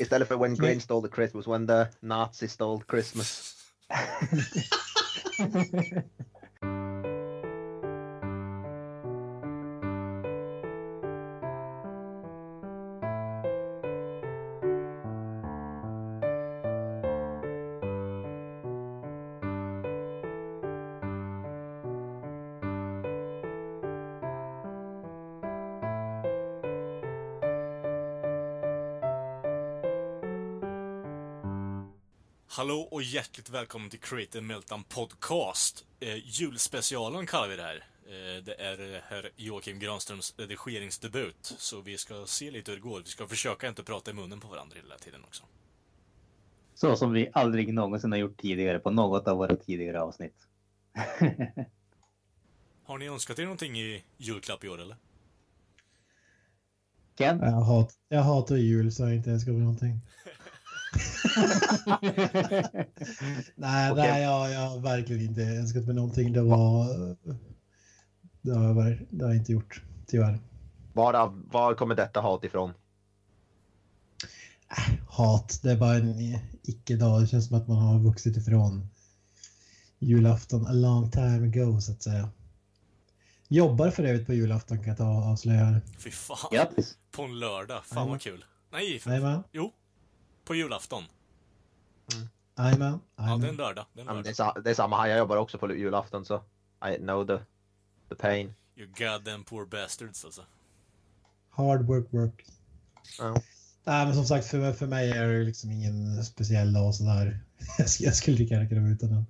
Istället för when Grinch stole the Christmas, when the Nazis stole Christmas. hjärtligt välkommen till Creative Meltdown Podcast. Eh, julspecialen kallar vi det här. Eh, det är eh, herr Joakim Granströms redigeringsdebut, så vi ska se lite hur det går. Vi ska försöka inte prata i munnen på varandra hela tiden också. Så som vi aldrig någonsin har gjort tidigare på något av våra tidigare avsnitt. Har ni önskat er någonting i julklapp i år eller? Ken? Jag, hat, jag hatar jul så jag inte ens kommer någonting. nej, Okej. nej jag, jag har verkligen inte önskat mig någonting. Det var... Det har jag, ver- det har jag inte gjort, tyvärr. Var, var kommer detta hat ifrån? Hat, det är bara en icke-dag. Det känns som att man har vuxit ifrån julafton a long time ago, så att säga. Jobbar för övrigt på julafton kan jag ta och avslöja här. Fy fan. Grattis! På en lördag. Fan Jajamän. vad kul. Nej, för... Jajamän, jo. På julafton. Jajamän, Ja, det är en lördag. Det är en Ja, lördag. sa- det är samma här, jag jobbar också på julafton så I know the, the pain. You goddamn poor bastards alltså. Hard work work. Ja. Nej, men som sagt, för, för mig är det liksom ingen speciell dag sådär. Jag skulle, jag skulle lika gärna kunna vara utan den.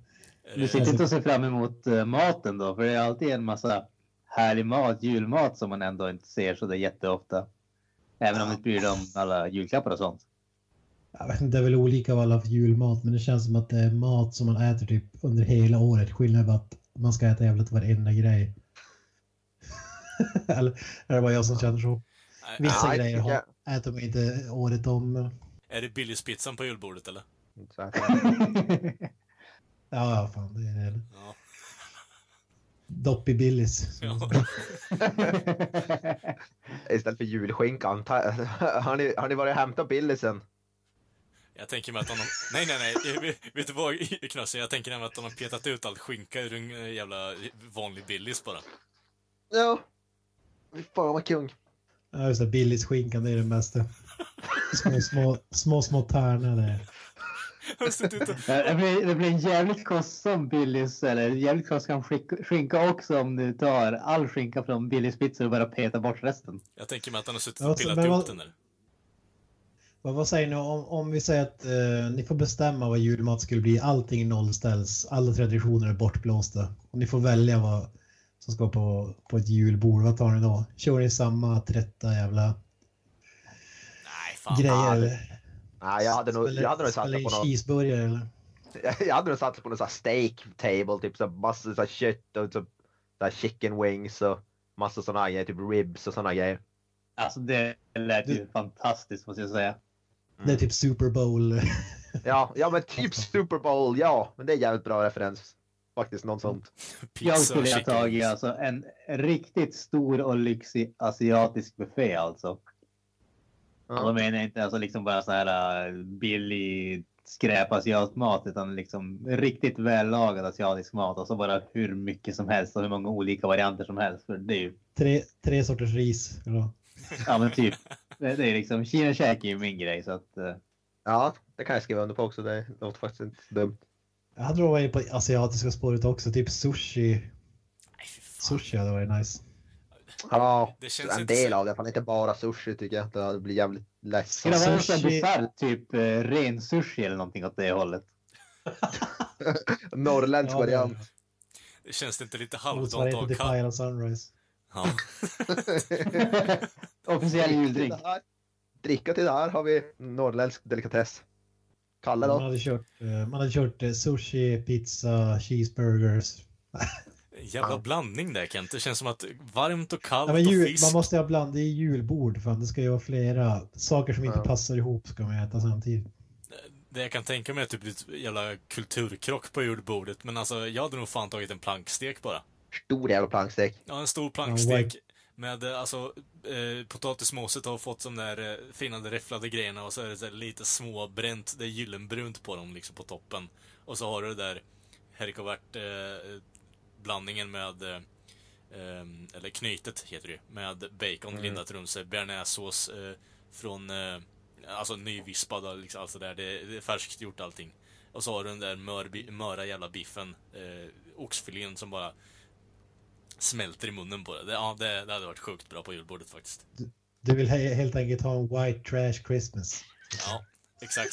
Du sitter inte och ser fram emot eh, maten då? För det är alltid en massa härlig mat, julmat som man ändå inte ser så det jätteofta. Även om du inte bryr dig om alla julklappar och sånt. Jag vet inte, det är väl olika vad alla för julmat, men det känns som att det är mat som man äter typ under hela året. Skillnaden är att man ska äta jävligt varenda grej. Eller är det bara jag som känner så? Vissa Nej, grejer har, äter man inte året om. men- Är det Billys pizzan på julbordet eller? Ja, ja, fan, det är det. Ja. Dopp i Billys. ja. Istället för julskinkan. Ta, har, ni, har ni varit och hämtat Billisen? Jag tänker mig att de... Nej, nej, nej. Vet- du vad, Knasse? Jag tänker nämligen att de har petat ut allt skinka ur en eh, jävla vanlig Billys bara. Ja. Fy fan vad kung. Ja, just det. Billys skinkan, det är det bästa. Små, små, små, små tärnor och... det, blir, det blir en jävligt kostsam Billys, eller jävligt kostsam sk- skinka också om du tar all skinka från Billys pizza och bara petar bort resten. Jag tänker mig att han har suttit och pillat ihop den där. Vad, vad säger ni om, om vi säger att eh, ni får bestämma vad julmat skulle bli. Allting nollställs. Alla traditioner är bortblåsta. Och ni får välja vad som ska på, på ett julbord. Vad tar ni då? Kör ni samma trötta jävla Nej, fan. grejer? eller? Nej, jag hade nog, jag hade nog satsat på något. cheeseburgare eller? Jag hade nog satsat på någon sån här steak table, typ så massor så kött och så, så chicken wings och massor såna grejer, typ ribs och såna grejer. Alltså det lät ju Du- fantastiskt måste jag säga. Det är typ Super Bowl. Ja, ja men typ Super Bowl, ja. Men det är jävligt bra referens. Faktiskt, något sånt. Pizza Jag skulle ha tagit alltså en riktigt stor och lyxig asiatisk buffé alltså. Och då Ja. menar jag inte alltså liksom bara så här äh, billig skräp asiatmat utan liksom riktigt vällagad asiatisk mat och så bara hur mycket som helst och hur många olika varianter som helst. För det är ju, tre, tre sorters ris. Ja. ja men typ, det det är liksom, kinakäk är ju min grej så att äh, ja, det kan jag skriva under på också. Det låter faktiskt inte dumt. Jag hade nog varit på asiatiska spåret också. Typ sushi. Nej. Sushi hade varit nice. Ja, Det känns en del så- av det. Fan inte bara sushi tycker jag. Det blir jävligt skulle det ledsamt. vara bisarr typ äh, ren sushi eller någonting åt det hållet? Norrländsk Ja, variant. Det känns inte lite halvdant av Sunrise. Ja. Officiell juldrink. Dricka till det här har vi norrländsk delikatess. Kalle Man då? hade kört, eh, man hade kört eh, sushi, pizza, cheeseburgers. Jävla blandning där Kent. Det känns som att varmt och kallt Ja, men och jul, fisk. man måste ha bland, det är julbord. Fan, det ska ju vara flera saker som inte Ja. passar ihop ska man äta samtidigt. Det jag kan tänka mig är typ ett jävla kulturkrock på julbordet. Men alltså, jag hade nog fan tagit en plankstek bara. Stor jävla plankstek. Ja, en stor plankstek Med eh, alltså, eh, potatismoset har fått de där eh, fina räfflade grejerna och så är det så här lite småbränt, det är gyllenbrunt på dem liksom på toppen. Och så har du det där haricots eh, blandningen med eh, eh, eller knytet heter det med bacon Mm. lindat sig, bearnaisesås eh, från, eh, alltså nyvispad och liksom allt sådär. Det, det är färskt gjort allting. Och så har du den där mör, möra jävla biffen, eh, oxfilén som bara smälter i munnen på det. det ja, det, det hade varit sjukt bra på julbordet faktiskt. Du vill he helt enkelt ha en white trash Christmas. Ja, exakt.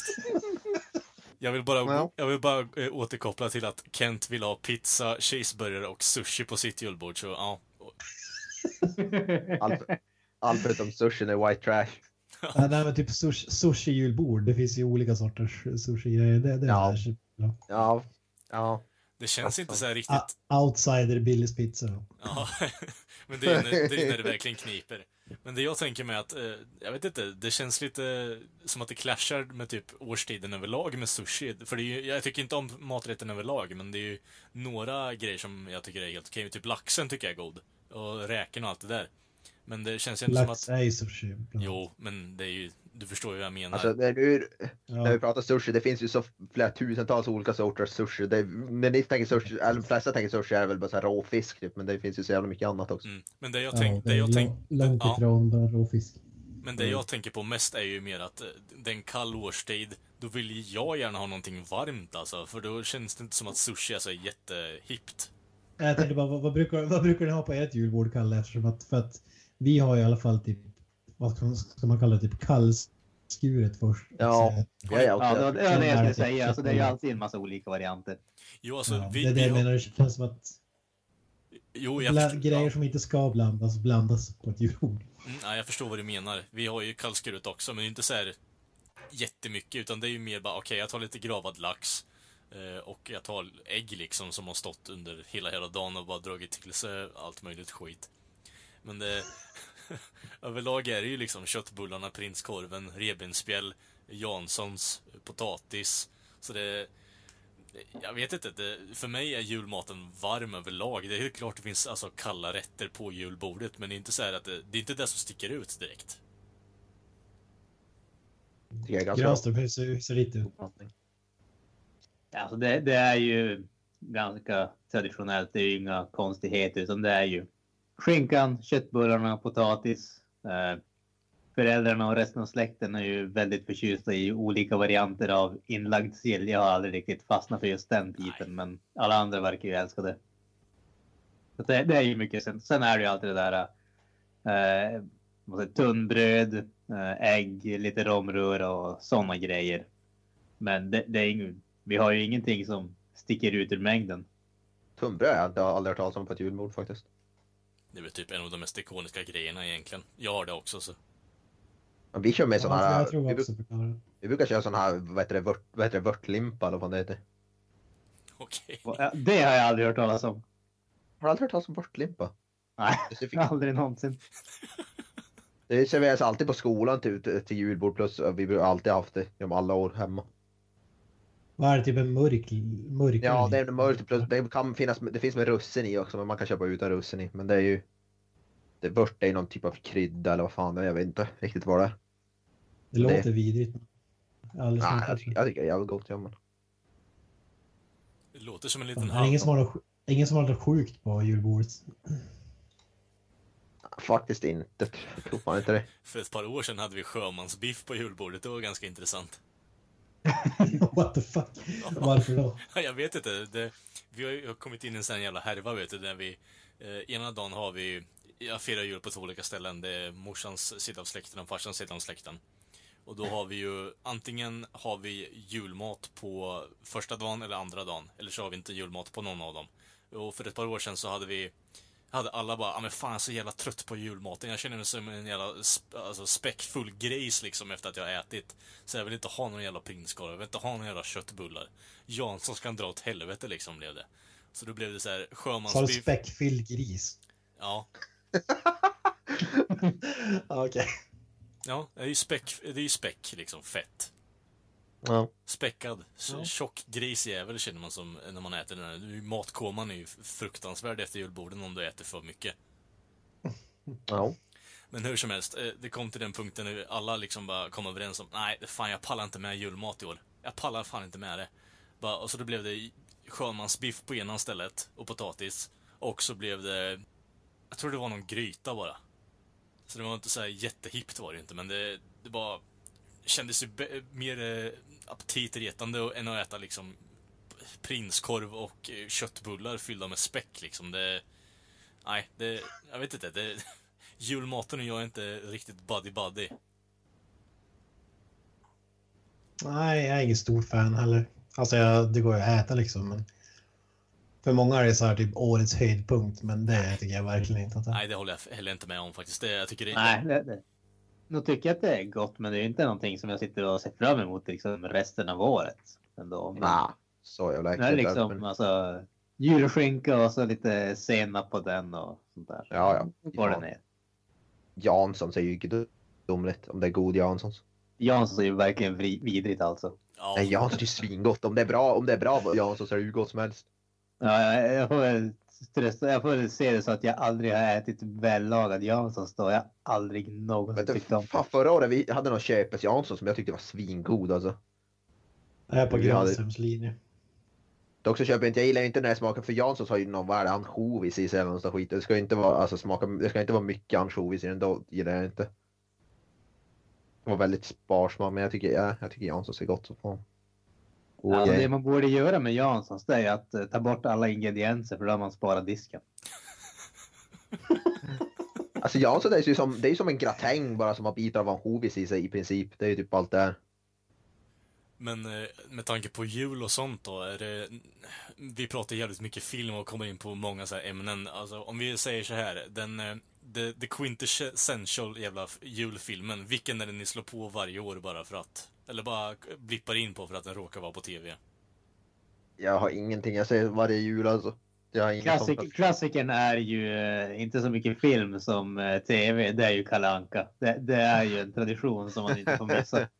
Jag vill bara, Ja. jag vill bara eh, återkoppla till att Kent vill ha pizza, cheeseburgare och sushi på sitt julbord, så ja. Allt, allt förutom sushin är white trash. Ja, nej, men typ sushi, sushi-julbord. Det finns ju olika sorters sushi-grejer. Det, det Ja. är bra. Ja. Ja. Det känns inte så här Ah, riktigt outsider Billys pizza. Ja, men det är, när, det är när det verkligen kniper. Men det jag tänker med att, eh, jag vet inte, det känns lite som att det clashar med typ årstiden överlag med sushi. För det är ju, jag tycker inte om maträtten överlag, men det är ju några grejer som jag tycker är helt okej. Typ laxen tycker jag är god. Och räken och allt det där. Men det känns ju inte som Lax att... är ju sushi. Jo, men det är ju, du förstår ju vad jag menar. Alltså, när, du, när vi Ja. pratar sushi, det finns ju så flera tusentals olika sorters sushi. Det, när ni tänker sushi, eller de flesta tänker sushi är väl bara så här råfisk typ, men det finns ju så jävla mycket annat också. Mm. Men det jag, Ja, tänk, det är långt ja. ifrån den råfisk. Men det jag tänker på mest är ju mer att eh, det är en kall årstid, då vill ju jag gärna ha någonting varmt alltså. För då känns det inte som att sushi är så jättehippt. Jag tänkte bara, vad, vad, brukar, vad brukar ni ha på ert julbord, Kalle? Eftersom att, för att vi har i alla fall typ, vad ska man, ska man kalla det, typ kallskuret först. Ja. Så, Jag är också, Ja, det var det jag skulle Ja, säga. Alltså, det är ju alltid en massa olika varianter. Jo, alltså, ja, vi, det är det vi jag menar, det känns som att jo, jag, grejer ja, som inte ska blandas, blandas på ett julbord. mm, ja, jag förstår vad du menar. Vi har ju kallskuret också, men det är inte så här jättemycket, utan det är ju mer bara, okej, jag tar lite gravad lax. eh, Och jag tar ägg liksom som har stått under hela hela dagen och bara dragit till sig allt möjligt skit. Men det... överlag är det ju liksom köttbullarna, prinskorven, revbensspjäll, Janssons, potatis. Så det... Jag vet inte, det, för mig är julmaten varm överlag. Det är helt klart det finns alltså kalla rätter på julbordet, men det är inte så här att det, det är inte det som sticker ut direkt. Granström, hur ser, hur ser ditt ut? Alltså det, det är ju ganska traditionellt. Det är ju inga konstigheter utan det är ju skinkan, köttbullarna, potatis. Eh, föräldrarna och resten av släkten är ju väldigt förtjusta i olika varianter av inlagd sill. Jag har aldrig riktigt fastnat för just den typen, men alla andra verkar ju älska det. Så det, det är ju mycket. Sen, sen är det ju alltid det där eh, tunnbröd, eh, ägg, lite romröra och sådana grejer. Men det, det är inget, vi har ju ingenting som sticker ut ur mängden. Tunnbröd har jag aldrig hört talas om på ett julbord faktiskt. Det är väl typ en av de mest ikoniska grejerna egentligen. Jag har det också så. Men vi kör med sån Ja, här, jag tror vi, också det. vi brukar köra sån här, vad heter det, vört, vad heter det vörtlimpa eller vad det heter. Okej. Ja, Det har jag aldrig hört talas om. Har du aldrig hört talas om vörtlimpa? Nej, aldrig någonsin. Det serveras alltid på skolan till, till, till julbord plus vi har alltid haft det genom alla år hemma. Vad är det, typ en mörk, mörk Ja, det är mörkt plus det kan finnas, det finns med russin i också men man kan köpa utan russin i. Men det är ju det vört är ju någon typ av krydda eller vad fan det är, jag vet inte riktigt vad det är. Det låter vidrigt. Jag har aldrig Nej, jag, det. tycker, jag tycker det är jävligt gott ja, men. Det låter som en Det liten är ingen som har något, ingen som har något sjukt på julbordet. Faktiskt inte. Jag tror fan inte det. För ett par år sedan hade vi sjömansbiff på julbordet. Det var ganska intressant. What the fuck? Varför då? Jag vet inte. Det, vi har ju kommit in i en sån här jävla härva vet du, där vi... Eh, ena dagen har vi... Jag firar jul på två olika ställen. Det är morsans sida av släkten och farsans sida av släkten. Och då har vi ju, antingen har vi julmat på första dagen eller andra dagen. Eller så har vi inte julmat på någon av dem. Och för ett par år sedan så hade vi hade alla bara, ja men fan jag är så jävla trött på julmaten. Jag känner mig som en jävla alltså, späckfull grejs liksom efter att jag har ätit. Så jag vill inte ha någon jävla prinskorv, jag vill inte ha några jävla köttbullar. Jansson ska dra åt helvete liksom blev det. Så då blev det så här Sa du sjömansbiff. späckfylld gris? Ja. Okej. Ja, det är ju späck, det är ju späck liksom, fett. Ja. Späckad, Ja. tjock grisjävel känner man som när man äter den här. Matkoman är ju fruktansvärd efter julborden om du äter för mycket. Ja. Men hur som helst, eh, det kom till den punkten nu alla liksom bara kom överens om nej, fan jag pallar inte med julmat i år. Jag pallar fan inte med det. Bara, och så då blev det sjömansbiff på ena stället och potatis. Och så blev det, jag tror det var någon gryta bara. Så det var inte så här jättehippt var det inte, men det, det bara kändes ju mer eh, aptitretande än att äta liksom prinskorv och eh, köttbullar fyllda med späck liksom. Det, nej, det, jag vet inte. Det, julmaten och jag är inte riktigt buddy-buddy. Nej, jag är ingen stor fan heller. Alltså jag, det går ju att äta liksom. Men för många är det så här typ årets höjdpunkt, men det tycker jag verkligen inte att det är. Nej, det håller jag heller inte med om faktiskt. Det, jag tycker det, Nej, det, det. Nog tycker jag att det är gott, men det är inte någonting som jag sitter och ser fram emot liksom resten av året. Ändå. Men Nah, så jävla det är äckligt. liksom men- alltså, julskinka och så lite senap på den och sånt där. Ja, ja. Går det Ja. ner. Janssons är ju gudomligt om det är god Janssons. Janssons är ju verkligen vidrigt alltså. ja, Nej, Janssons är ju svingott. Om det är bra, om det är bra Janssons så är det hur gott som helst. Ja, jag, jag, får väl stressa, jag får väl se det så att jag aldrig har ätit vällagad Janssons då. Jag har aldrig någonsin du, tyckt om. fan, förra året vi hade någon köpes Jansson som jag tyckte var svingod alltså. Jag är på Granströms linje. Dock så köper jag inte, jag gillar inte den här smaken för Janssons har ju någon, vad är det, ansjovis i sig eller någon sån skit. Det ska ju inte vara, alltså smaka, det ska inte vara mycket ansjovis i den, då gillar jag inte. Det var väldigt sparsmak, men jag tycker, ja, jag tycker Janssons är gott som fan. Oh, Alltså, det man borde göra med Janssons det är att eh, ta bort alla ingredienser för då har man sparat disken. Alltså Jansson är ju som, det är ju som en gratäng bara som har bitar av ansjovis i sig i princip. Det är ju typ allt det är. Men eh, med tanke på jul och sånt då, är det... Vi pratar jävligt mycket film och kommer in på många så här ämnen. Alltså om vi säger så här, den... eh, The, the quintessential jävla julfilmen, vilken är det ni slår på varje år bara för att... Eller bara blippar in på för att den råkar vara på TV? Jag har ingenting, jag ser varje jul alltså. Jag har inget Klassik, sånt. klassikern är ju eh, inte så mycket film som eh, tv. Det är ju Kalle Anka. Det, det är ju en tradition som man inte får missa.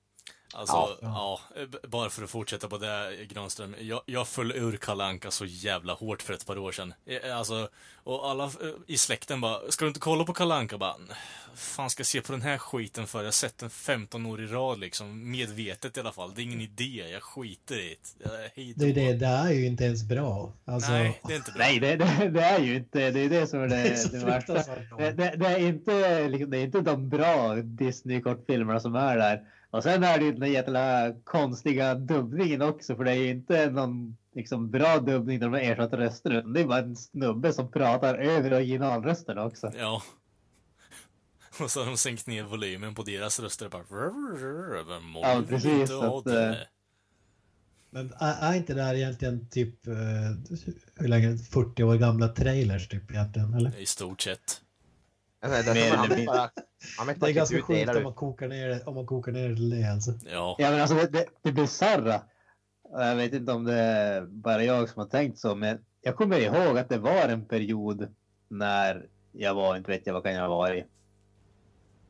Alltså, Ja. ja, bara för att fortsätta på det, Granström. Jag, jag föll ur Kalle Anka så jävla hårt för ett par år sedan. Eh, Alltså, och alla eh, i släkten bara, ska du inte kolla på Kalle Anka? Bara, fan ska jag se på den här skiten för? Jag har sett den 15 år i rad liksom, medvetet i alla fall. Det är ingen idé, jag skiter i det. Är Det är det, det är ju inte ens bra. Alltså, Nej, det är inte bra. Nej, det, det, det är ju inte. Det är det som är det är det, så det värsta. det, det, är inte, liksom, det är inte de bra Disney-kortfilmerna som är där. Och sen är det ju den där jävla konstiga dubbningen också. För det är ju inte någon liksom, bra dubbning där de ersatt röster. Utan det är bara en snubbe som pratar över originalrösten också. Ja. Och så har de sänkt ner volymen på deras röster. Bara, Ja, precis, att, eh, Men är, är inte det här egentligen typ, eh, hur länge, 40 år gamla trailers typ egentligen? Eller? I stort sett. Alltså, det är Mer eller mindre. Det ganska sjukt om man kokar ner det, om man kokar ner det till det alltså. Ja. Ja men alltså det, det, det bisarra. Jag vet inte om det är bara jag som har tänkt så men jag kommer ihåg att det var en period när jag var, inte vet jag vad kan jag ha varit.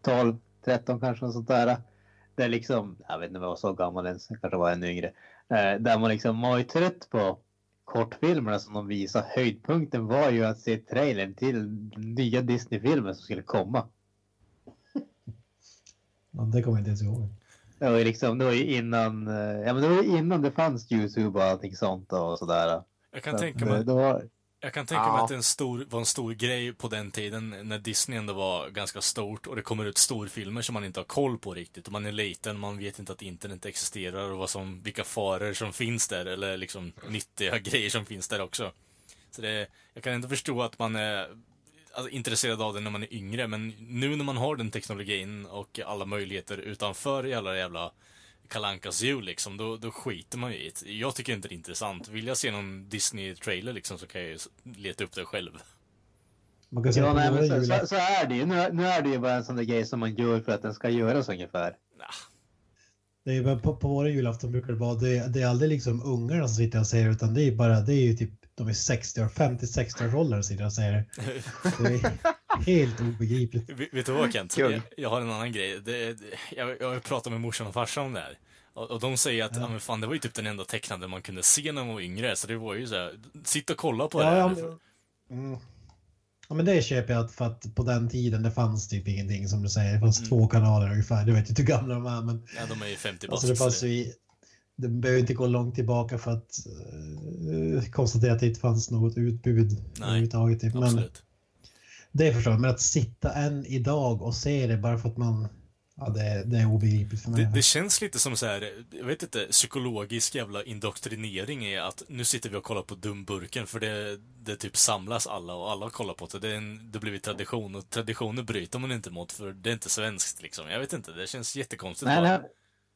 12, 13 kanske något sånt där. Det är liksom, jag vet inte om jag var så gammal ens, jag kanske var ännu yngre. Eh, där man liksom var ju trött på kortfilmerna som de visade. Höjdpunkten var ju att se trailern till nya Disney-filmer som skulle komma. Ja, det kommer jag inte ens ihåg. Det var ju liksom, det var ju innan, eh, ja men det var innan det fanns Youtube och allting sånt och sådär. Jag kan Så tänka mig det var, Jag kan tänka mig Ja. att det en stor, var en stor grej på den tiden när Disney ändå var ganska stort och det kommer ut storfilmer som man inte har koll på riktigt. Och man är liten, man vet inte att internet existerar och vad som, vilka faror som finns där eller liksom nyttiga grejer som finns där också. Så det, jag kan inte förstå att man är alltså, intresserad av det när man är yngre, men nu när man har den teknologin och alla möjligheter utanför alla jävla Kalankas jul liksom, då, då skiter man ju i det. Jag tycker inte det är intressant. Vill jag se någon Disney-trailer liksom så kan jag ju leta upp det själv. Man kan säga ja, nej, men så, så, så är det ju. Nu, nu är det ju bara en sån där grej som man gör för att den ska göras ungefär. Nah, det är på, på våra julafton brukar det vara, det, det är aldrig liksom ungarna som sitter och säger utan det är bara, det är ju typ, de är 60 år, 50-60 års ålder och sitter och säger det. Det är helt obegripligt. Vet du vad Kent? Jag, jag har en annan grej. Det, det, jag, jag har pratat med morsan och farsan om det här. Och, och de säger att, ja. men fan, det var ju typ den enda tecknade man kunde se när man var yngre. Så det var ju så här, sitt och kolla på det Ja, här. ja, men- mm. Ja, men det köper jag för att på den tiden det fanns typ ingenting som du säger. Det fanns Mm. två kanaler ungefär. Du vet inte hur gamla de är men Ja, de är ju 50 bast. alltså det fanns det- ju det behöver inte gå långt tillbaka för att uh, konstatera att det inte fanns något utbud Nej, överhuvudtaget. Typ. Men Absolut. det förstår jag. Men att sitta än idag och se det bara för att man... Ja, det, det är obegripligt för mig. Det, det känns lite som så här, jag vet inte, psykologisk jävla indoktrinering är att nu sitter vi och kollar på Dumburken för det, det typ samlas alla och alla kollar på det. Det, är en, det blir en tradition och traditioner bryter man inte mot för det är inte svenskt liksom. Jag vet inte, det känns jättekonstigt Nej, bara. nej.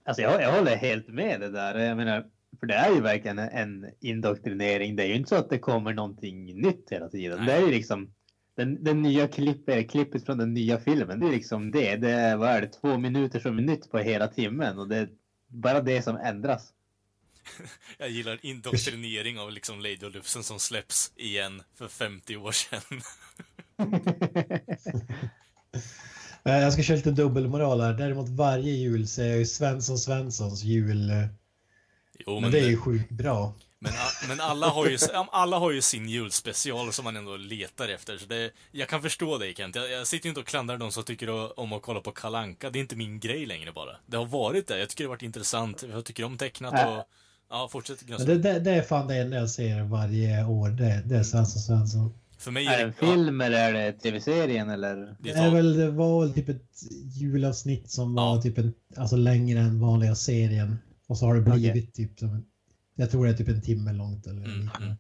Alltså jag, jag håller helt med det där. Jag menar, för det är ju verkligen en, indoktrinering. Det är ju inte så att det kommer någonting nytt hela tiden. Nej. Det är ju liksom den, den nya klippet, klippet från den nya filmen. Det är liksom det. Det är, vad är det, två minuter som är nytt på hela timmen och det är bara det som ändras. Jag gillar indoktrinering av liksom Lady och Lufsen som släpps igen för 50 år sedan. Eh, Jag ska köra lite dubbelmoral här. Däremot varje jul ser jag ju Svensson Svenssons jul. Jo, Men det är ju sjukt bra. Men, men alla, har ju, alla har ju sin julspecial som man ändå letar efter. Så det, jag kan förstå dig Kent. Jag, jag sitter ju inte och klandrar de som tycker om att kolla på Kalanka. Det är inte min grej längre bara. Det har varit det. Jag tycker det har varit intressant. Jag tycker om tecknat och... Ja, fortsätt Men det, det, det är fan det enda jag ser varje år. Det, det är Svensson Svensson. För mig Är är det en film eller är det tv-serien eller? Det är väl, det var väl typ ett julavsnitt som var Ja. typ en, alltså längre än vanliga serien. Och så har det blivit typ som Jag tror det är typ en timme långt eller Mm, mm.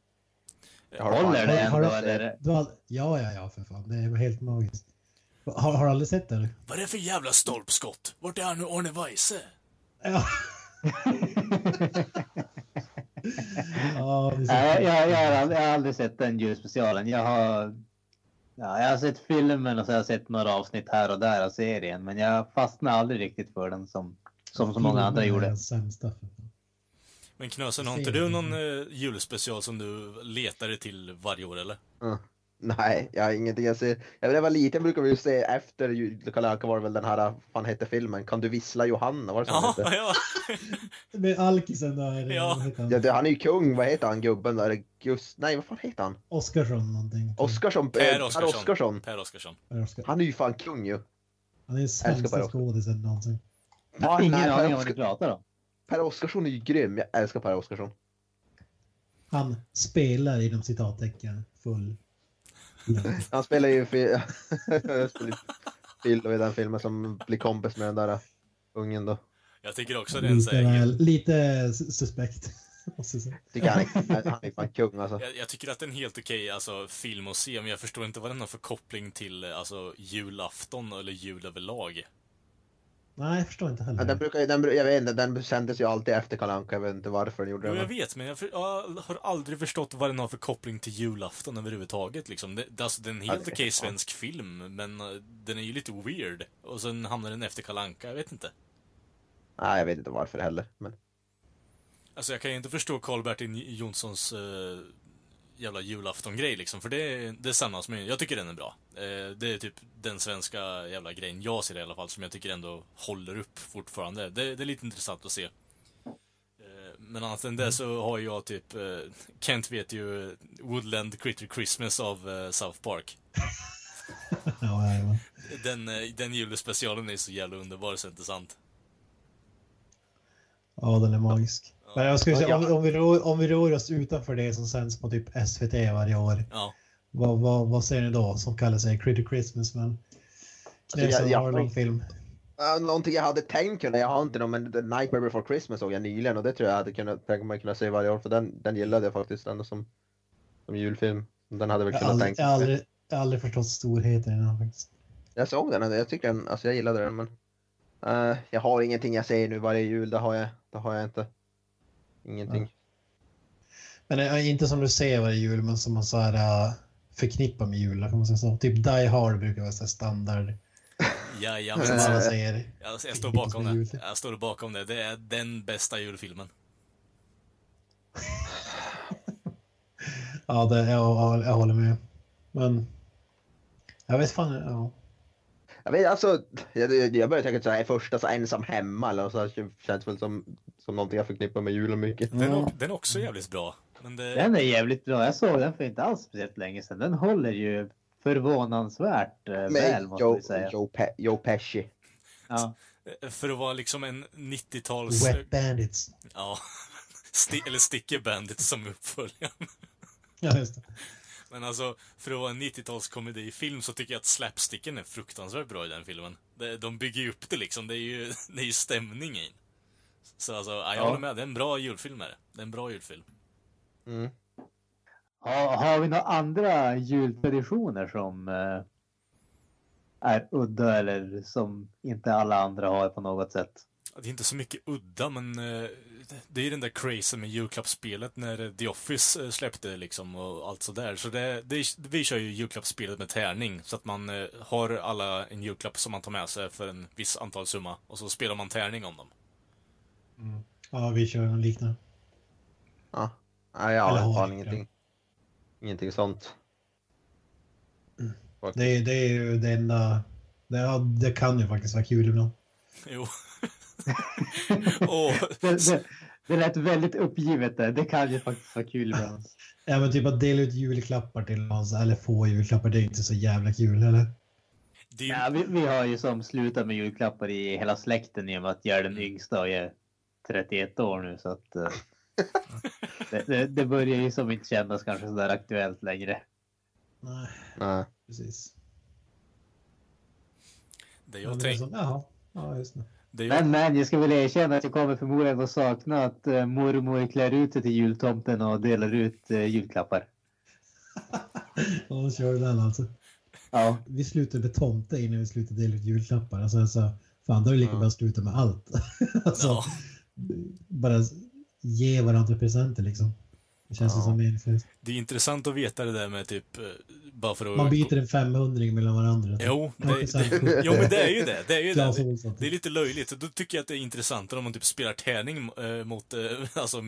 Håller det ändå har- eller? Ja, ja, ja för fan. Det är helt magiskt. Har, har du aldrig sett det? Eller? Vad är det för jävla stolpskott? Vart är nu Arne Weise? Ja. ja, Nej, jag, jag, har aldrig, jag har aldrig sett den julspecialen. Jag har, ja, jag har sett filmen och så har jag sett några avsnitt här och där av serien. Men jag fastnade aldrig riktigt för den som, som så många andra gjorde. Men Knösen, har inte du någon uh, julspecial som du letar dig till varje år eller? Mm. Nej, jag har ingenting jag ser. Jag när jag var liten brukade vi ju se efter Kalle Anka var det väl den här, vad fan hette filmen? Kan du vissla Johanna? Var det så Ja, hette? ja. Med alkisen där. Ja. han? Ja, det, han är ju kung, vad heter han gubben där? Gust... Nej, vad fan heter han? Oskarsson någonting. Oskarsson? Per eh, Oscarsson. Oskarsson. Per Oscarsson. Per Oskar. Han är ju fan kung ju. Han är den Per sämsta skådisen någonsin. Jag har ingen aning Per om vad ni pratar om. Per Oskarsson är ju grym. Jag älskar Per Oskarsson. Han spelar inom citattecken full. Han spelar ju Phil i den filmen som blir kompis med den där ungen då. Jag tycker också det är en Lite, suspekt. Tycker han, är, han är fan kung alltså. jag, jag tycker att det är en helt okej alltså, film att se, men jag förstår inte vad den har för koppling till alltså, julafton eller jul överlag. Nej, jag förstår inte Ja, den heller. brukar, den, jag vet inte, den sändes ju alltid efter Kalle Anka. Jag vet inte varför den gjorde Jo, det. jag vet, men jag, för, jag har aldrig förstått vad den har för koppling till julafton överhuvudtaget. Liksom. Det, alltså, det är en helt Ja, okej svensk film, men eh, den är ju lite weird. Och sen hamnar den efter Kalanka, jag vet inte. Nej, jag vet inte varför heller. Men... Alltså jag kan ju inte förstå Karl-Bertil Jonssons uh, jävla julafton-grej liksom, för det, det är samma som Jag tycker den är bra. Eh, det är typ den svenska jävla grejen jag ser i alla fall, som jag tycker ändå håller upp fortfarande. Det, det är lite intressant att se. Eh, men annat än det så har jag typ, eh, Kent vet ju Woodland Critter Christmas av South Park. Den, den julespecialen är så jävla underbar så det är inte sant. ja, den är magisk. Men jag skulle säga, om, om, vi rör, om vi rör oss utanför det som sänds på typ SVT varje år. Ja. Vad, vad, vad säger ni då som kallar sig Critter Christmas? Men det är jag- så jag- har någon film. Uh, någonting jag hade tänkt kunna, jag har inte någon, men The Nightmare Before Christmas såg jag nyligen och det tror jag hade kunnat tänka mig kunna se varje år för den, den gillade jag faktiskt ändå som, som julfilm. Den hade väl Jag har kunnat aldrig, tänka jag mig. aldrig, jag har aldrig förstått storheten i den faktiskt. Jag såg den, jag tycker den, alltså jag gillade den men eh, jag har ingenting jag ser nu varje jul, det har jag, det har jag inte. Ingenting. Men äh, inte som du ser varje jul, men som man så här äh, förknippar med jul. Kan man säga så. Typ Die Hard brukar vara så standard. Jajamän. Som alla säger. Jag, jag står bakom det. Jag står bakom det. Det är den bästa julfilmen. Ja, det, jag, jag, jag håller med. Men jag vet fan. Ja. Jag vet alltså, jag, jag började tänka så här första så ensam hemma eller så här, känns väl som, som någonting jag förknippar med julen mycket. Den, är, Ja. den är också jävligt bra. Men det, Den är jävligt bra. Jag såg den för inte alls speciellt länge sedan. Den håller ju förvånansvärt eh, väl måste Joe, vi säga. Joe, Pe- Joe Pesci. Ja. Eh, För att vara liksom en 90-tals... Wet Bandits. Ja. Sti- eller Sticky Bandit som uppföljaren. Ja, just det. Men alltså, för att vara en 90-talskomedifilm så tycker jag att slapsticken är fruktansvärt bra i den filmen. De bygger ju upp det liksom, det är ju, det är ju stämning i den. Så alltså, ja, jag Ja. håller med, det är en bra julfilm är det. Det är en bra julfilm. Mm. Har, har vi några andra jultraditioner som eh, är udda eller som inte alla andra har på något sätt? Det är inte så mycket udda, men eh, det är ju den där crazy med julklappsspelet när The Office eh, släppte liksom och allt sådär. Så det, det, vi kör ju julklappsspelet med tärning, så att man eh, har alla en julklapp som man tar med sig för en viss antal summa och så spelar man tärning om dem. Ja, vi kör något liknande. Ja. Nej, jag har fan ingenting. Ingenting sånt. Det, är- det är ju det enda... Det, det kan ju faktiskt vara kul ibland. Jo. och, Det, det, det lät väldigt uppgivet där. Det kan ju faktiskt vara kul ibland. Ja, men typ att dela ut julklappar till någon, eller få julklappar, det är inte så jävla kul, eller? ju, Ja, vi, vi har ju som slutat med julklappar i hela släkten i och med att jag är den yngsta och jag är 31 år nu så att eh, det, det, det börjar ju som inte kännas kanske sådär aktuellt längre. Nej, Nej. precis. det Ja, jag så, jaha, ja, just det. Det Men, jag, men jag ska väl erkänna att jag kommer förmodligen att sakna att uh, mormor klär ut sig till jultomten och delar ut uh, julklappar. Ja, då kör du den alltså. Ja, Vi slutar med tomte innan vi slutar dela ut julklappar. Alltså, så, fan, då är det lika Ja. bra att sluta med allt. alltså, ja, Bara ge varandra presenter liksom. Det känns Ja. som meningslöst. det är intressant att veta det där med typ, eh, bara för att... Man byter en 500 mellan varandra. Jo, Man det, det, jo men det är ju det. Det är ju det. Det är lite löjligt. Då tycker jag att det är intressantare om man typ spelar tärning eh, mot eh, alltså,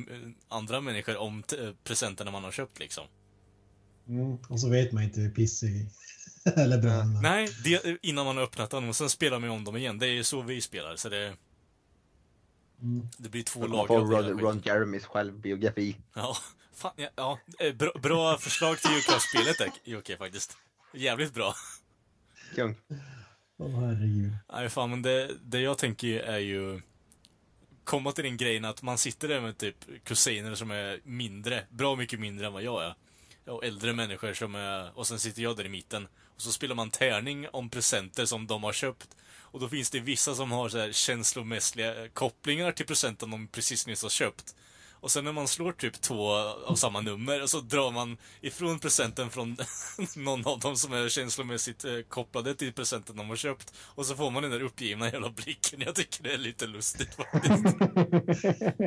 andra människor om t- presenterna man har köpt liksom. Mm. Och så vet man inte hur pissig eller bra är. Nej, det, innan man har öppnat dem och sen spelar man om dem igen. Det är ju så vi spelar, så det, Mm. det blir två Man lag får av hela Ron. Ron Jeremys självbiografi. Ja, fan, ja, ja eh, bra, bra förslag till julklappsspelet där, Jocke, faktiskt. Jävligt bra. Kung. Åh herregud. Nej, fan, men det, det jag tänker är ju komma till den grejen att man sitter där med typ kusiner som är mindre, bra mycket mindre än vad jag är. Och äldre människor som är, och sen sitter jag där i mitten. Och så spelar man tärning om presenter som de har köpt. Och då finns det vissa som har så här känslomässiga kopplingar till presenten de precis nyss har köpt. Och sen när man slår typ två av samma nummer och så drar man ifrån presenten från någon av dem som är känslomässigt eh, kopplade till presenten de har köpt. Och så får man den där uppgivna jävla blicken. Jag tycker det är lite lustigt faktiskt.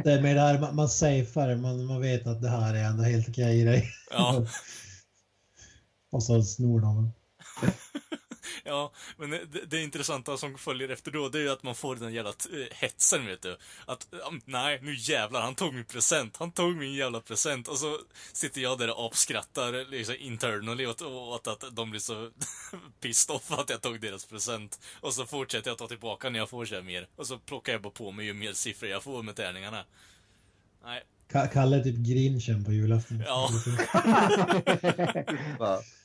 Det är med det här, man, man safear, man, man vet att det här är ändå helt okej grej. Ja, Och så snor de. Ja, men det, det intressanta som följer efter då, det är ju att man får den jävla eh, hetsen, vet du. Att, nej, nu jävlar, han tog min present, han tog min jävla present. Och så sitter jag där och apskrattar liksom internally åt, åt att de blir så pissed off att jag tog deras present. Och så fortsätter jag ta tillbaka när jag får så här mer. Och så plockar jag bara på mig ju mer siffror jag får med tärningarna. Nej, Ka- Kalle är typ grinchen på julafton. Ja.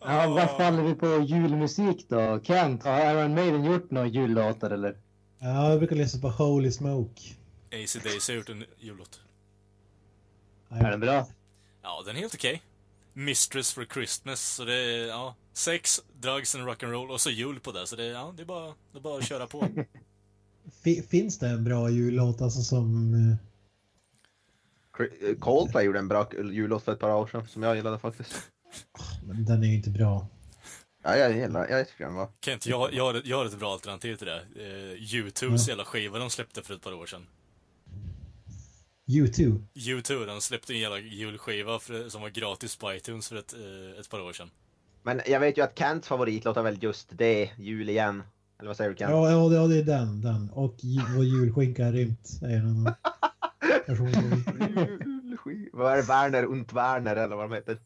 Ja, vad faller vi på julmusik då? Kent, har Iron Maiden gjort några jullåtar eller? Ja, jag brukar lyssna på Holy Smoke. AC Daisy har gjort en jullåt. Är den bra? Ja, den är helt okej. Mistress for Christmas, så det är, ja, sex, drugs and rock'n'roll och så jul på det, så det, är- ja, det är bara, det är bara att köra på. Fi- finns det en bra jullåt alltså som... eh, Coldplay gjorde en bra jullåt för ett par år sedan som jag gillade faktiskt. Men Den är ju inte bra. Ja, jag gillar jag tycker den var. Kent, jag, jag, har, ett- jag har ett bra alternativ till det. Eh, U2s jävla skiva de släppte för ett par år sedan. U2. U2, de släppte en jävla julskiva för, som var gratis på iTunes för ett, eh, ett par år sedan. Men jag vet ju att Kents favoritlåt är väl just det, Jul igen. Eller vad säger du Kent? Ja, ja, det- ja, det är den. den. Och vår julskinka är rymt. Är en. Julskiv- Vad är det? Werner und Werner eller vad de heter?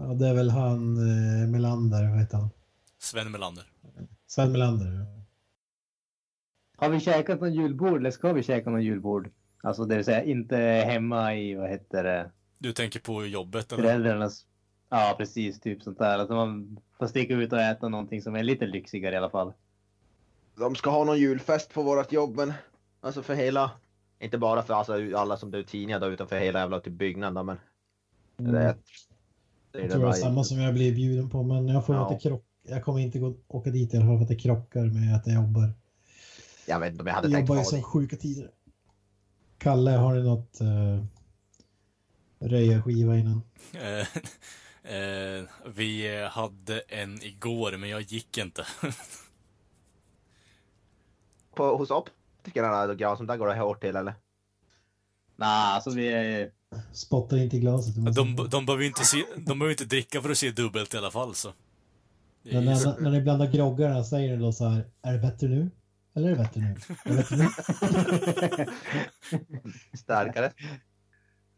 Ja, det är väl han eh, Melander, vad heter han? Sven Melander. Sven Melander. ja. Har vi käkat någon julbord eller ska vi käka någon julbord? Alltså det vill säga inte hemma i, vad heter det, Du tänker på jobbet eller? föräldrarnas... Ja, precis. Typ sånt där. Att man får sticka ut och äta någonting som är lite lyxigare i alla fall. De ska ha någon julfest på vårt jobb, men alltså för hela, inte bara för alltså, alla som är tidningar då, utan för hela jävla typ byggnaden men Mm. det, det är Jag det tror det är samma som jag blir bjuden på, men jag får Ja. att det krock... Jag kommer inte gå, åka dit i alla fall för att det krockar med att jag jobbar. Jag vet inte om jag hade Jag tänkt jobbar ju som det. sjuka tider. Kalle, har ni något uh, röja-skiva innan? Eh, vi hade en igår, men jag gick inte. På, hos optikerna då, Gran, som där går det hårt till eller? Nej, alltså vi är... Spottar inte i glaset. De, säger. de behöver ju inte, se, de behöver inte dricka för att se dubbelt i alla fall, så. Det är Men när, när ni blandar groggarna säger ni då så här, är det bättre nu? Eller är det bättre nu? Är det bättre nu? Starkare.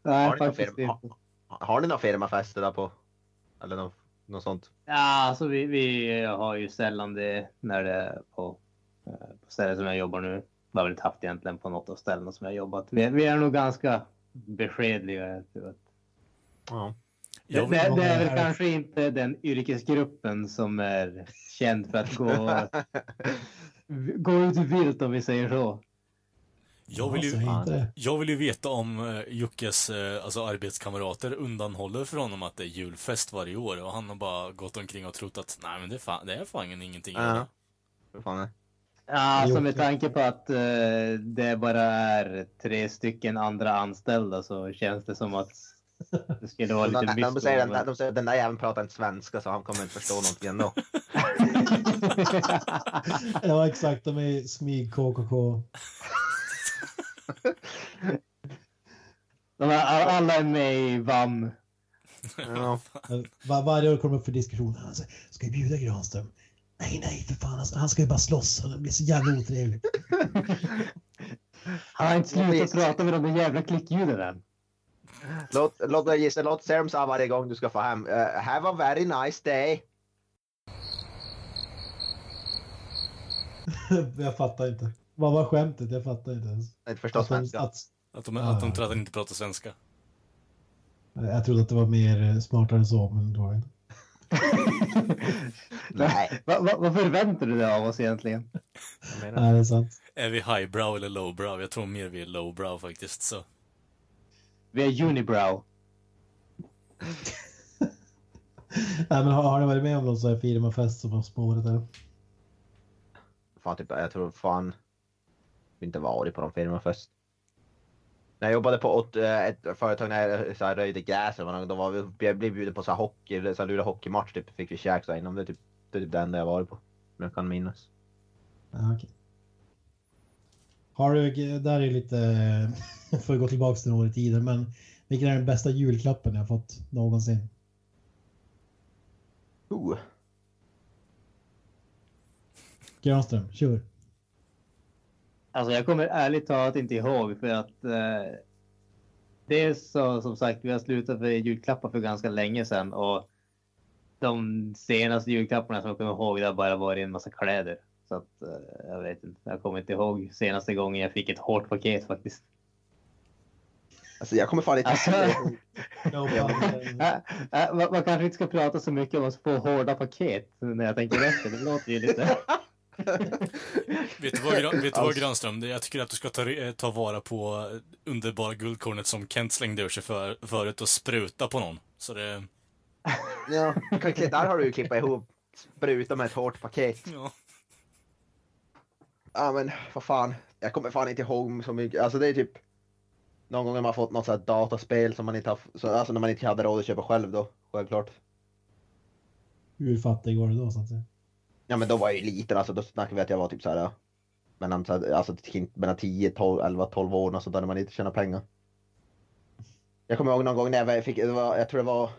Nej, Har ni, någon faktiskt firma, inte. har, har ni någon firmafester där på? Eller något, något sånt? Ja, alltså vi, vi har ju sällan det när det är på, eh, på stället som jag jobbar nu. Det har väl inte haft egentligen på något av ställena som jag jobbat. Vi, vi är nog ganska beskedliga. jag tror att- Ja. Det, det, det är här- väl kanske inte den yrkesgruppen som är känd för att gå, gå ut vilt om vi säger så. jag, vill ju, jag vill ju veta om uh, Jockes eh, alltså arbetskamrater undanhåller för honom att det är julfest varje år och han har bara gått omkring och trott att nej men det är fan, det är fan ingenting. Ja. Hur fan? Ja, alltså med tanke på att eh, det bara är tre stycken andra anställda så känns det som att det skulle vara lite De, de, säger, den, men- de säger den där jäveln pratar inte svenska så han kommer inte förstå någonting ändå. ja, exakt. De är smyg KKK. De är, alla är med i VAM. Ja. Var, varje år kommer upp för diskussion. Han säger, ska vi bjuda Granström? Nej, nej, för fan. Han, han ska ju bara slåss. Det blir så jävla otrevligt. Han har inte slutat prata med de där jävla klickljuden än. Låt, låt mig gissa, låt Serum säga varje gång du ska få hem. Uh, have a very nice day. jag fattar inte. Vad var skämtet? Jag fattar inte ens. Jag förstår Att de- svenska. att, Att de, att de tror att han inte pratar svenska. jag trodde att det var mer eh, smartare än så, men det var inte. Nej. Va, va, vad förväntar du dig av oss egentligen? jag menar- Nej, det är sant. Är vi highbrow eller lowbrow? Jag tror mer vi är lowbrow faktiskt, så. Vi är unibrow. Nej, men har, har ni varit med om någon sån här firmafest som har spåret? Eller? Fan, typ, jag tror fan inte varit på någon firmafest. När jag jobbade på ett, eh, ett företag när jag så här, röjde gräs, eller var, då var vi, blev bjuden på så här hockey, så här, lura hockeymatch typ, fick vi käk så här inom det. Typ, det är typ det enda jag varit på. Men jag kan minnas. Ja, okej. Har du, där är lite, får gå tillbaka till några år i tiden, men vilken är den bästa julklappen jag fått någonsin? Uh. Granström, kör. Alltså jag kommer ärligt talat inte ihåg för att eh, det är så som sagt, vi har slutat för julklappar för ganska länge sedan och de senaste julklapparna som jag kommer ihåg det har bara varit en massa kläder. Så att eh, jag vet inte, jag kommer inte ihåg senaste gången jag fick ett hårt paket faktiskt. Alltså jag kommer fan inte ihåg. Ja. fan, Äh, äh, man, man kanske inte ska prata så mycket om att få hårda paket när jag tänker efter. Det låter ju lite... Vet du vad, vet du vad Alls. Granström? Jag tycker att du ska ta, eh, ta vara på underbara guldkornet som Kent slängde ur sig för, förut och spruta på någon. Så det... ja, där har du ju klippat ihop spruta med ett hårt paket. Ja. Ja men vad fan, jag kommer fan inte ihåg så mycket. Alltså det är typ någon gång när man fått något sånt här dataspel som man inte har, så, alltså när man inte hade råd att köpa själv då, självklart. Hur fattig var du då så att säga? Ja men då var jag ju liten alltså, då snackade vi att jag var typ såhär ja, mellan, så här, alltså, mellan 10, 12, 11, 12 år och sånt där när man inte tjänar pengar. Jag kommer ihåg någon gång när jag fick, det var, jag tror det var,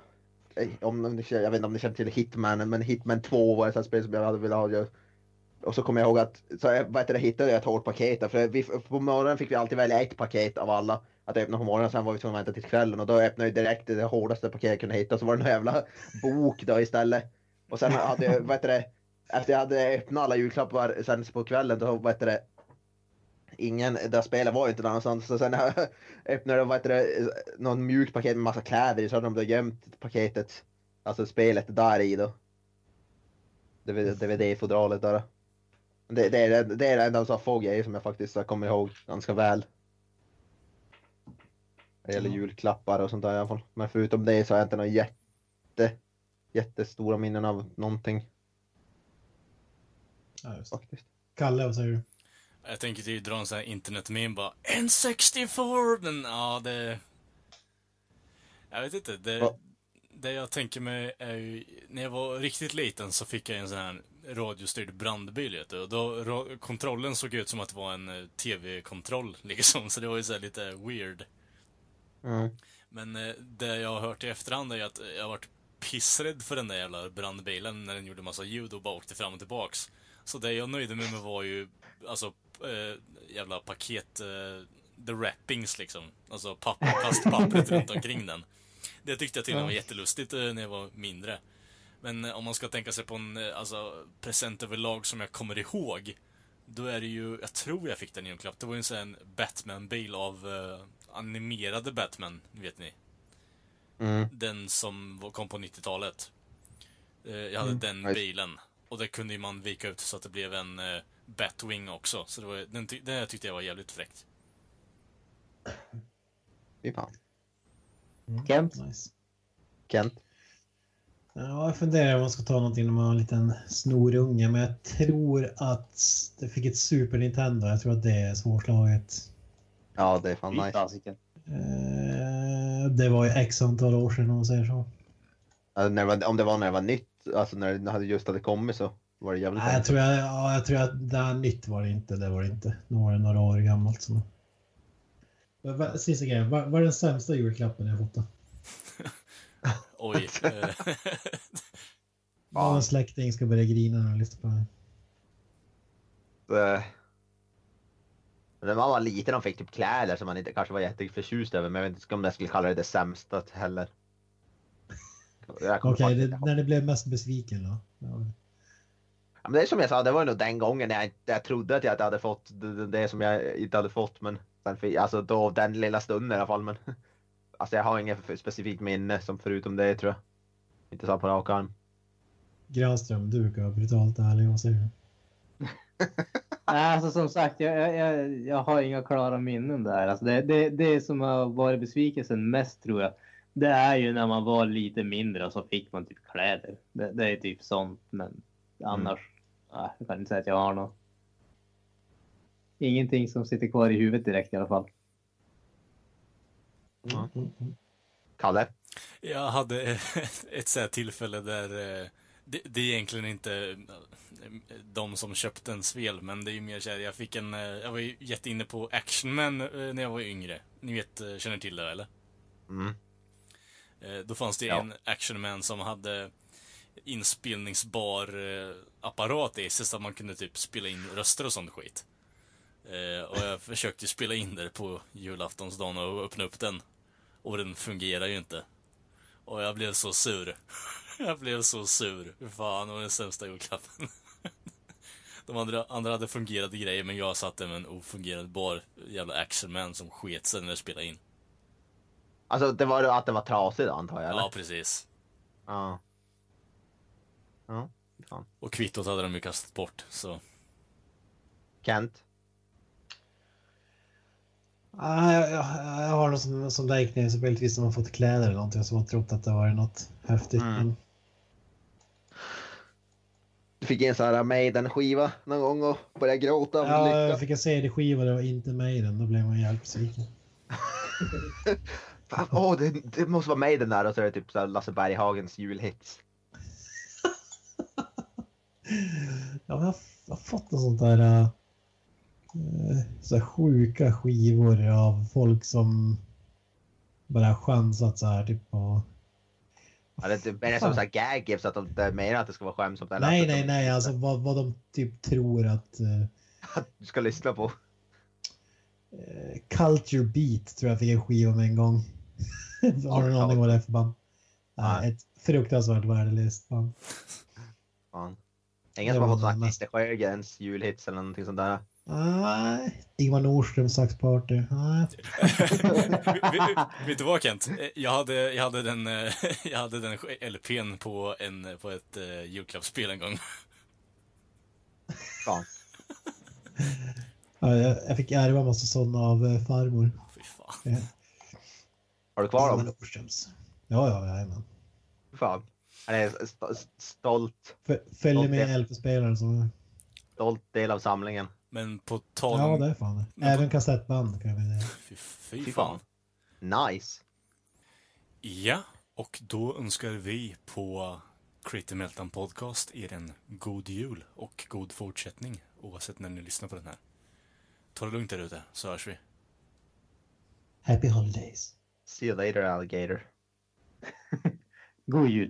eh, om, jag vet inte om ni känner till Hitman, men Hitman 2 var ett sånt spel som jag hade velat ha. Och så kommer jag ihåg att, så jag, vad heter det, hittade jag ett hårt paket för vi, på morgonen fick vi alltid välja ett paket av alla. Att öppna på morgonen, sen var vi tvungna att vänta till kvällen och då öppnade jag direkt det hårdaste paketet jag kunde hitta, så var det en jävla bok då istället. Och sen hade jag, vad heter det, efter jag hade öppnat alla julklappar sen på kvällen, då vad heter det, ingen, det spelet var ju inte där någonstans. Så sen när jag öppnade vad heter det, någon mjukt paket med massa kläder i så hade de då gömt paketet Alltså spelet där i då. DVD-fodralet där. Det, det, är, det är en av så få grejer som jag faktiskt kommer ihåg ganska väl. Det gäller julklappar och sånt där i alla fall. Men förutom det så har jag inte några jätte, jättestora minnen av någonting Ja, faktiskt. Kalle, vad säger du? Jag tänker typ dra en sån här internetmeme bara N64! Men ja, det... Jag vet inte. Det, Va? det jag tänker mig är ju... När jag var riktigt liten så fick jag en sån här radiostyrd brandbil, vet du. Och då, kontrollen såg ut som att det var en eh, TV-kontroll, liksom. Så det var ju så här lite weird. Mm. Men eh, det jag har hört i efterhand är att jag har varit pissrädd för den där jävla brandbilen när den gjorde massa ljud och bara åkte fram och tillbaks. Så det jag nöjde mig med var ju, alltså, eh, jävla paket, eh, the wrappings liksom. Alltså papper, plastpappret runt omkring den. Det tyckte jag tydligen var Ja. jättelustigt eh, när jag var mindre. Men om man ska tänka sig på en, alltså, present överlag som jag kommer ihåg. Då är det ju, jag tror jag fick den i julklapp. Det var ju en sån här Batman-bil av eh, animerade Batman, vet ni. Mm. Den som var- kom på 90-talet. Eh, Jag hade Mm. den bilen. Och det kunde ju man vika ut så att det blev en eh, Batwing också. Så det var, den, ty- den tyckte jag var jävligt fräckt. Fy fan. Mm. Kent? Nice. Kent? Ja, jag funderar om man ska ta någonting när man har en liten snorunge, men jag tror att det fick ett Super Nintendo. Jag tror att det är svårslaget. Ja, det är fan Fy nice. Eh, det var ju x antal år sedan om man säger så. Alltså, när det var, om det var när det var nytt, alltså när det hade just hade kommit så var det jävligt Nej, jag tror, jag, ja, jag tror att det här nytt var det inte. Det var det inte. Nu var det några år gammalt. Så. Sista grejen. Vad vad är den sämsta julklappen jag fått då? Oj. Vad en släkting ska börja grina när de lyssnar på det. Eh, När man var liten och fick typ kläder som man inte kanske var jätteförtjust över, men jag vet inte om jag skulle kalla det det sämsta heller. Okej, det- ihåg. när ni blev mest besviken då? Ja. Ja, men det är som jag sa, det var nog den gången jag, jag trodde att jag hade fått det, det- det som jag inte hade fått, men sen, alltså då den lilla stunden i alla fall. Men alltså jag har inget specifikt minne som förutom det tror jag. Inte så på rak arm. Granström, du brukar vara brutalt ärlig. Vad säger du? Nej, alltså som sagt, jag, jag, jag, jag har inga klara minnen där. Alltså det, det, det som har varit besvikelsen mest tror jag, det är ju när man var lite mindre och så fick man typ kläder. Det, det är typ sånt, men annars, nej, jag kan inte säga att jag har något. Ingenting som sitter kvar i huvudet direkt i alla fall. Mm, mm. Kalle? Jag hade ett så här tillfälle där eh, det, det är egentligen inte eh, de som köpte en spel, men det är ju mer såhär, jag fick en, eh, jag var ju jätteinne på Action Man när jag var yngre. Ni vet, känner till det eller? Mm. Eh, Då fanns det Ja. en Action Man som hade inspelningsbar eh, apparat i sig så att man kunde typ spela in röster och sånt skit. Eh, och jag försökte spela in det på julaftonsdagen och öppna upp den. Och den fungerar ju inte. Och jag blev så sur. Jag blev så sur. Fan, det var den sämsta julklappen. De andra, andra hade fungerande grejer men jag satt där med en ofungerande bar jävla Action Man som sket sig när jag spelade in. Alltså det var att det var trasigt antar jag eller? Ja, precis. Ja. Ja, fan. Och kvittot hade de ju kastat bort, så... Kent? Ah, jag, jag, jag har något som, som liknar så möjligtvis om man fått kläder eller någonting som har trott att det var något häftigt. Mm. Men, Du fick en sån här Maiden-skiva någon gång och började gråta av ja, lycka. jag fick en CD-skiva, det var inte Maiden. Då blev man jävligt besviken. Fan, åh, det, det måste vara Maiden där och så är det typ så Lasse Berghagens julhits. Ja, men jag, har- jag har fått något sånt där... eh, så här sjuka skivor av folk som bara chansat så här typ på... Ja, det, det är som så här gag gift så att de inte menar att det ska vara skämsamt. eller Nej, nej, nej, alltså vad, vad de typ tror att... eh, Att du ska lyssna på. Eh, Culture Beat tror jag fick en skiva med en gång. Har du någon aning vad det är för band? Nej. Ett fruktansvärt värdelöst band. Fan. Ingen som har fått Christer Sjögrens julhits eller någonting sånt där. Nej, Ingvar Nordström saxparty. Nej. vet, du vad Kent? Jag hade, jag hade den, eh, jag hade den LPn på, en, på ett uh, julklappsspel en gång. Fan. Ja, jag, jag fick ärva massa sådana av uh, farmor. Fy fan. Ja. Har du kvar dem? Nordströms. Ja, ja, jajamän. Fan. Han är st st- stolt, F- Följer med Okej. LP-spelare så... stolt del av samlingen. Men på tal Ja, om... det är fan det. Även kassettband kan jag säga. Fy, fy Fy fan. fan. Nice. Ja, och då önskar vi på Creative Meltdown Podcast er en god jul och god fortsättning oavsett när ni lyssnar på den här. Ta det lugnt där ute, så hörs vi. Happy Holidays. See you later alligator. God jul.